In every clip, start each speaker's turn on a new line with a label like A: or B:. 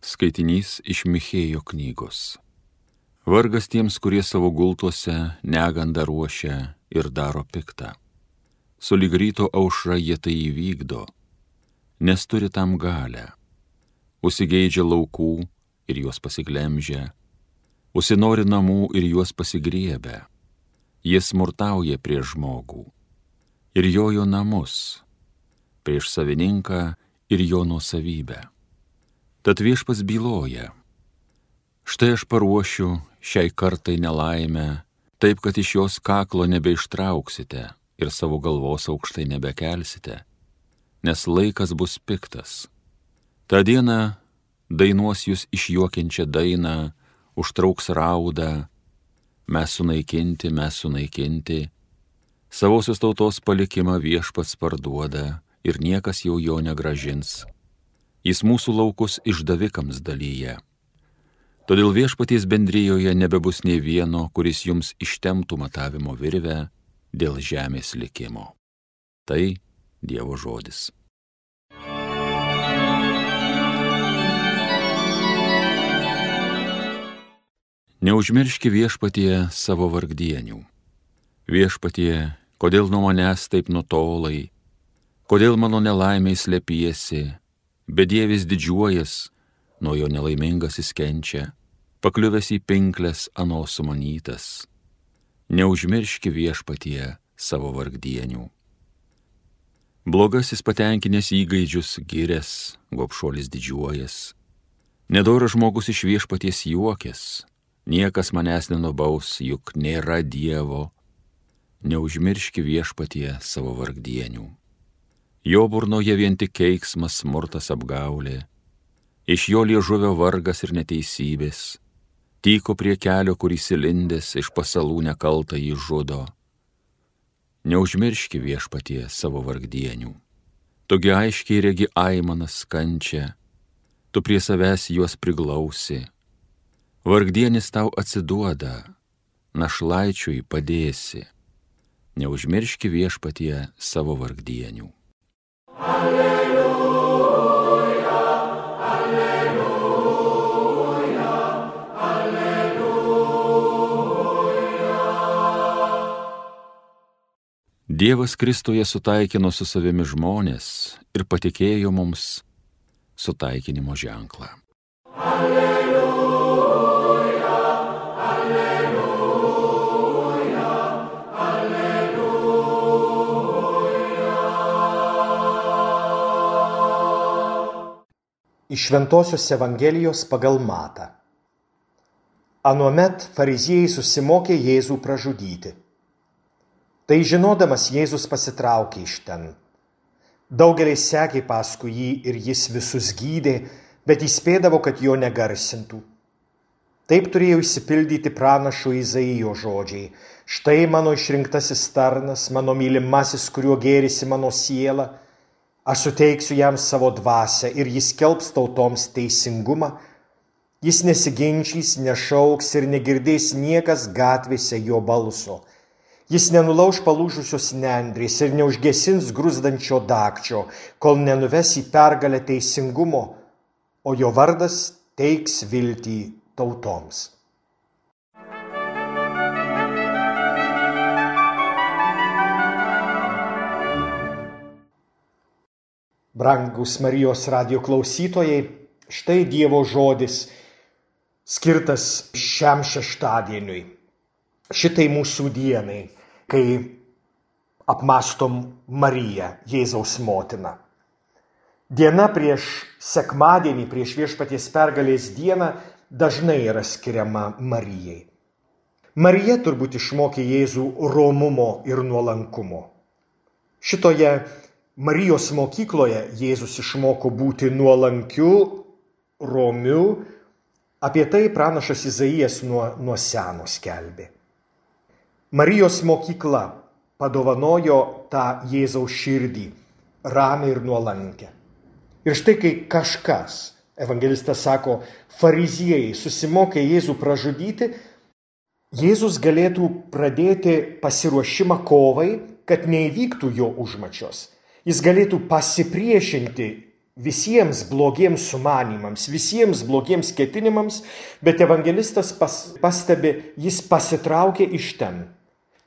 A: Skaitinys iš Michėjo knygos. Vargas tiems, kurie savo gultuose negandą ruošia ir daro piktą. Sulig ryto aušra jie tai įvykdo, nes turi tam galę. Užsigeidžia laukų ir juos pasiglemžia, užsinori namų ir juos pasigriebia. Jis smurtauja prieš žmogų ir jojo namus, prieš savininką ir jo nuosavybę. Tad viešpas byloja. Štai aš paruošiu šiai kartai nelaimę, taip kad iš jos kaklo nebeištrauksite ir savo galvos aukštai nebekelsite, nes laikas bus piktas. Ta diena dainuos jūs išjuokiančią dainą, užtrauks raudą, mes sunaikinti, mes sunaikinti, savosios tautos palikimą viešpats parduoda ir niekas jau jo negražins Jis mūsų laukus išdavikams dalyja. Todėl viešpaties bendryjoje nebebus nei vieno, kuris jums ištemtų matavimo virvę dėl žemės likimo. Tai Dievo žodis. Neužmirški viešpatie savo vargdienių. Viešpatie, kodėl nuo manęs taip nutolai, kodėl mano nelaimiai slėpiesi, bedievis didžiuojas, nuo jo nelaimingas įskenčia, pakliuvęs į pinklės anos sumanytas. Neužmirški viešpatie savo vargdienių. Blogasis patenkinęs įgaidžius gyrės, gopšuolis didžiuojas. Nedoras žmogus iš viešpaties juokės, niekas manęs nenubaus, juk nėra Dievo. Neužmirški viešpatie savo vargdienių. Jo burnoje vien tik keiksmas, smurtas apgaulė, iš jo liežuvio vargas ir neteisybės, tyko prie kelio, kuris įlindęs iš pasalų nekaltą jį žudo. Neužmirški viešpatie savo vargdienių. Togi aiškiai regi aimanas kančia, tu prie savęs juos priglausi. Vargdienis tau atsiduoda, našlaičiui padėsi. Neužmirški viešpatie savo vargdienių. Dievas Kristuje sutaikino su savimi žmonės ir patikėjo mums sutaikinimo ženklą. Alleluja,
B: Iš Ventosios Evangelijos pagal Mata. Anuomet fariziejai susimokė Jėzų pražudyti. Tai žinodamas Jėzus pasitraukė iš ten. Daugeliai sekė paskui jį ir jis visus gydė, bet įspėdavo, kad jo negarsintų. Taip turėjo įsipildyti pranašo Izaijo žodžiai. Štai mano išrinktasis tarnas, mano mylimasis, kuriuo gėrisi mano siela. Aš suteiksiu jam savo dvasę ir jis kelbs tautoms teisingumą. Jis nesiginčys, nešauks ir negirdės niekas gatvėse jo balso Jis nenulauž palūžusios nendrės ir neužgesins grūzdančio dakčio, kol nenuves į pergalę teisingumo, o jo vardas teiks viltį tautoms. Brangus Marijos radio klausytojai, štai Dievo žodis skirtas šiam šeštadieniui, šitai mūsų dienai kai apmastom Mariją, Jėzaus motiną. Diena prieš sekmadienį, prieš viešpaties pergalės dieną dažnai yra skiriama Marijai. Marija turbūt išmokė Jėzų romumo ir nuolankumo. Šitoje Marijos mokykloje Jėzus išmoko būti nuolankiu, romiu, apie tai pranašas Izaijas nuo, nuo seno skelbė. Marijos mokykla padovanojo tą Jėzaus širdį, ramę ir nuolankę. Ir štai kai kažkas, evangelistas sako, fariziejai susimokė Jėzų pražudyti, Jėzus galėtų pradėti pasiruošimą kovai, kad neįvyktų jo užmačios. Jis galėtų pasipriešinti visiems blogiems sumanimams, visiems blogiems ketinimams, bet evangelistas pas, pastebi, jis pasitraukė iš ten.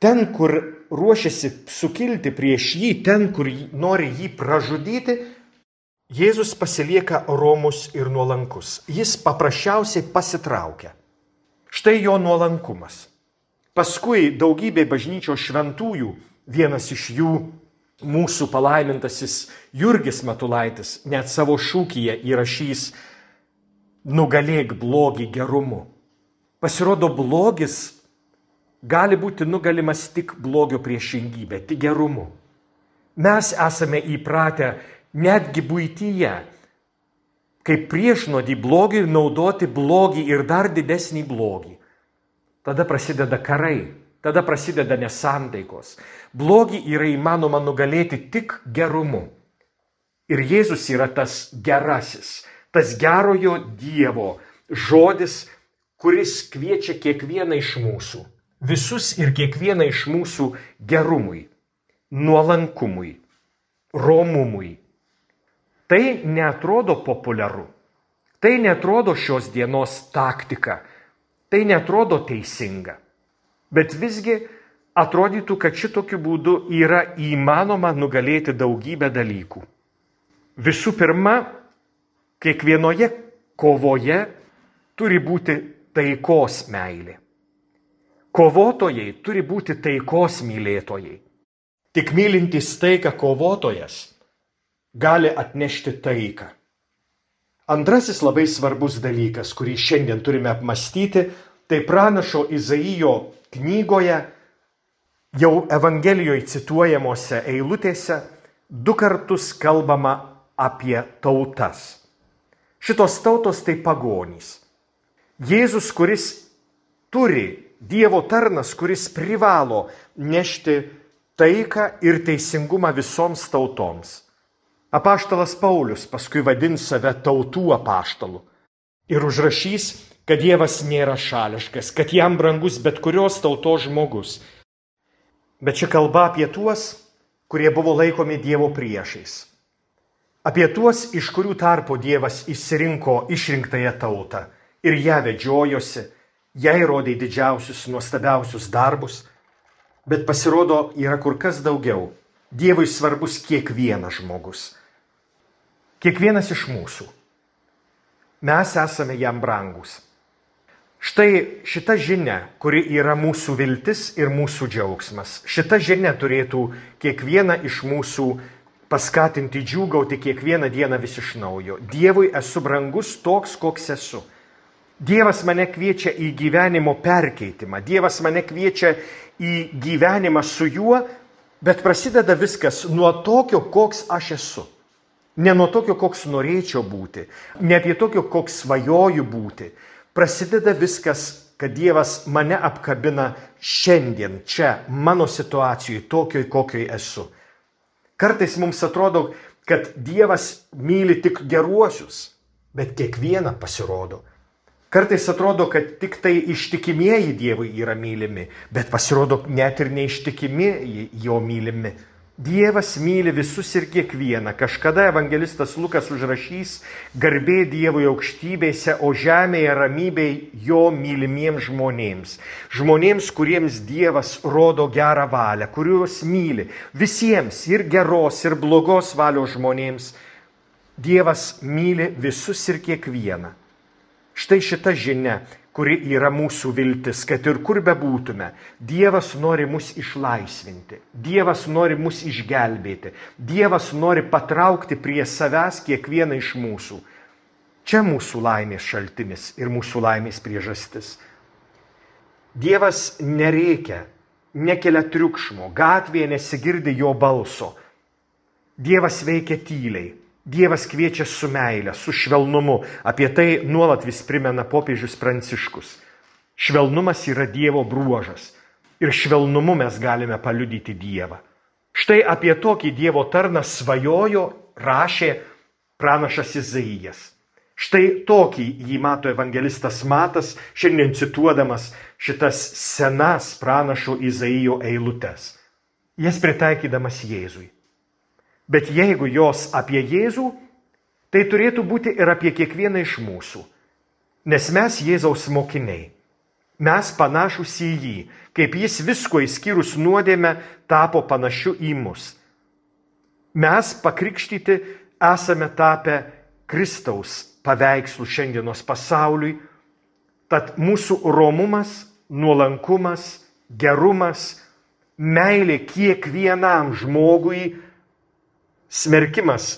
B: Ten, kur ruošiasi sukilti prieš jį, ten, kur nori jį pražudyti, Jėzus pasilieka romus ir nuolankus. Jis paprasčiausiai pasitraukia. Štai jo nuolankumas. Paskui daugybė bažnyčios šventųjų, vienas iš jų mūsų palaimintasis Jurgis Matulaitis, net savo šūkyje įrašys nugalėk blogį gerumu. Pasirodo, blogis gali būti nugalimas tik blogio priešingybė, tik gerumu. Mes esame įpratę netgi būtyje, kaip priešnodį blogį naudoti blogį ir dar didesnį blogį. Tada prasideda karai, tada prasideda nesantaikos. Blogį yra įmanoma nugalėti tik gerumu. Ir Jėzus yra tas gerasis, tas gerojo Dievo žodis, kuris kviečia kiekvieną iš mūsų, visus ir kiekvieną iš mūsų gerumui, nuolankumui, romumui. Tai netrodo populiaru, tai netrodo šios dienos taktika Tai netrodo teisinga. Bet visgi atrodytų, kad šitokiu būdu yra įmanoma nugalėti daugybę dalykų. Visų pirma, kiekvienoje kovoje turi būti taikos meilė. Kovotojai turi būti taikos mylėtojai. Tik mylintis taiką kovotojas gali atnešti taiką. Antrasis labai svarbus dalykas, kurį šiandien turime apmastyti, tai pranašo Izaijo knygoje, jau Evangelijoje cituojamuose eilutėse, du kartus kalbama apie tautas. Šitos tautos tai pagonys. Jėzus, kuris turi, Dievo tarnas, kuris privalo nešti taiką ir teisingumą visoms tautoms. Apaštalas Paulius paskui vadins save tautų apaštalu ir užrašys, kad Dievas nėra šališkas, kad jam brangus bet kurios tautos žmogus. Bet čia kalba apie tuos, kurie buvo laikomi Dievo priešais. Apie tuos, iš kurių tarpo Dievas išsirinko išrinktąją tautą ir ją vedžiojosi, jai rodė didžiausius, nuostabiausius darbus, bet pasirodo yra kur kas daugiau. Dievui svarbus kiekvienas žmogus Kiekvienas iš mūsų. Mes esame jam brangus. Štai šita žinia, kuri yra mūsų viltis ir mūsų džiaugsmas. Šita žinia turėtų kiekvieną iš mūsų paskatinti džiūgauti kiekvieną dieną vis iš naujo. Dievui esu brangus toks, koks esu. Dievas mane kviečia į gyvenimo perkeitimą. Dievas mane kviečia į gyvenimą su juo, bet prasideda viskas nuo tokio, koks aš esu. Ne nuo tokio, koks norėčiau būti, ne apie tokio, koks svajoju būti. Prasideda viskas, kad Dievas mane apkabina šiandien, čia, mano situacijoje, tokioj, kokioj esu. Kartais mums atrodo, kad Dievas myli tik geruosius, bet kiekvieną pasirodo. Kartais atrodo, kad tik tai ištikimieji Dievui yra mylimi, bet pasirodo net ir neištikimieji jo mylimi. Dievas myli visus ir kiekvieną. Kažkada evangelistas Lukas užrašys garbė Dievui aukštybėse, o žemėje ramybėj jo mylimiems žmonėms. Žmonėms, kuriems Dievas rodo gerą valią, kuriuos myli. Visiems ir geros, ir blogos valios žmonėms. Dievas myli visus ir kiekvieną. Štai šita žinia kuri yra mūsų viltis, kad ir kur bebūtume, Dievas nori mus išlaisvinti, Dievas nori mus išgelbėti, Dievas nori patraukti prie savęs kiekvieną iš mūsų. Čia mūsų laimės šaltinis ir mūsų laimės priežastis. Dievas nereikia, nekelia triukšmo, gatvėje nesigirdi jo balso. Dievas veikia tyliai, Dievas kviečia su meile, su švelnumu. Apie tai nuolat vis primena popiežius Pranciškus. Švelnumas yra Dievo bruožas. Ir švelnumu mes galime paliudyti Dievą. Štai apie tokį Dievo tarną svajojo, rašė pranašas Izaijas. Štai tokį jį mato evangelistas Matas, šiandien cituodamas šitas senas pranašo Izaijo eilutes. Jas pritaikydamas Jėzui. Bet jeigu jos apie Jėzų, Tai turėtų būti ir apie kiekvieną iš mūsų. Nes mes Jėzaus mokiniai. Mes panašus į jį, kaip jis visko įskyrus nuodėmę tapo panašiu į mus. Mes pakrikštyti esame tapę Kristaus paveikslų šiandienos pasauliui, tad mūsų romumas, nuolankumas, gerumas, meilė kiekvienam žmogui, smerkimas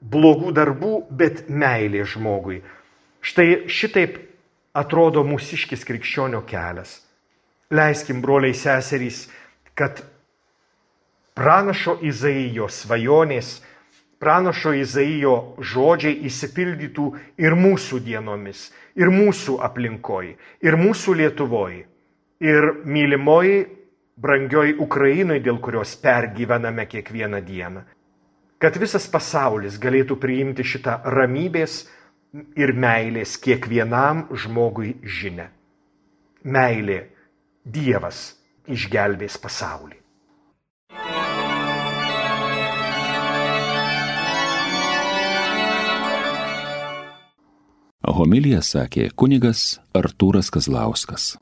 B: blogų darbų, bet meilė žmogui. Štai šitaip atrodo mūsiškis krikščionio kelias. Leiskim, broliai seserys, kad pranašo Izaijo svajonės, pranašo Izaijo žodžiai įsipildytų ir mūsų dienomis, ir mūsų aplinkoj, ir mūsų Lietuvoje, ir mylimoji, brangioji Ukrainai, dėl kurios pergyvename kiekvieną dieną. Kad visas pasaulis galėtų priimti šitą ramybės, ir meilės kiekvienam žmogui žinia. Meilė Dievas išgelbės pasaulį.
A: Homilija sakė kunigas Artūras Kazlauskas.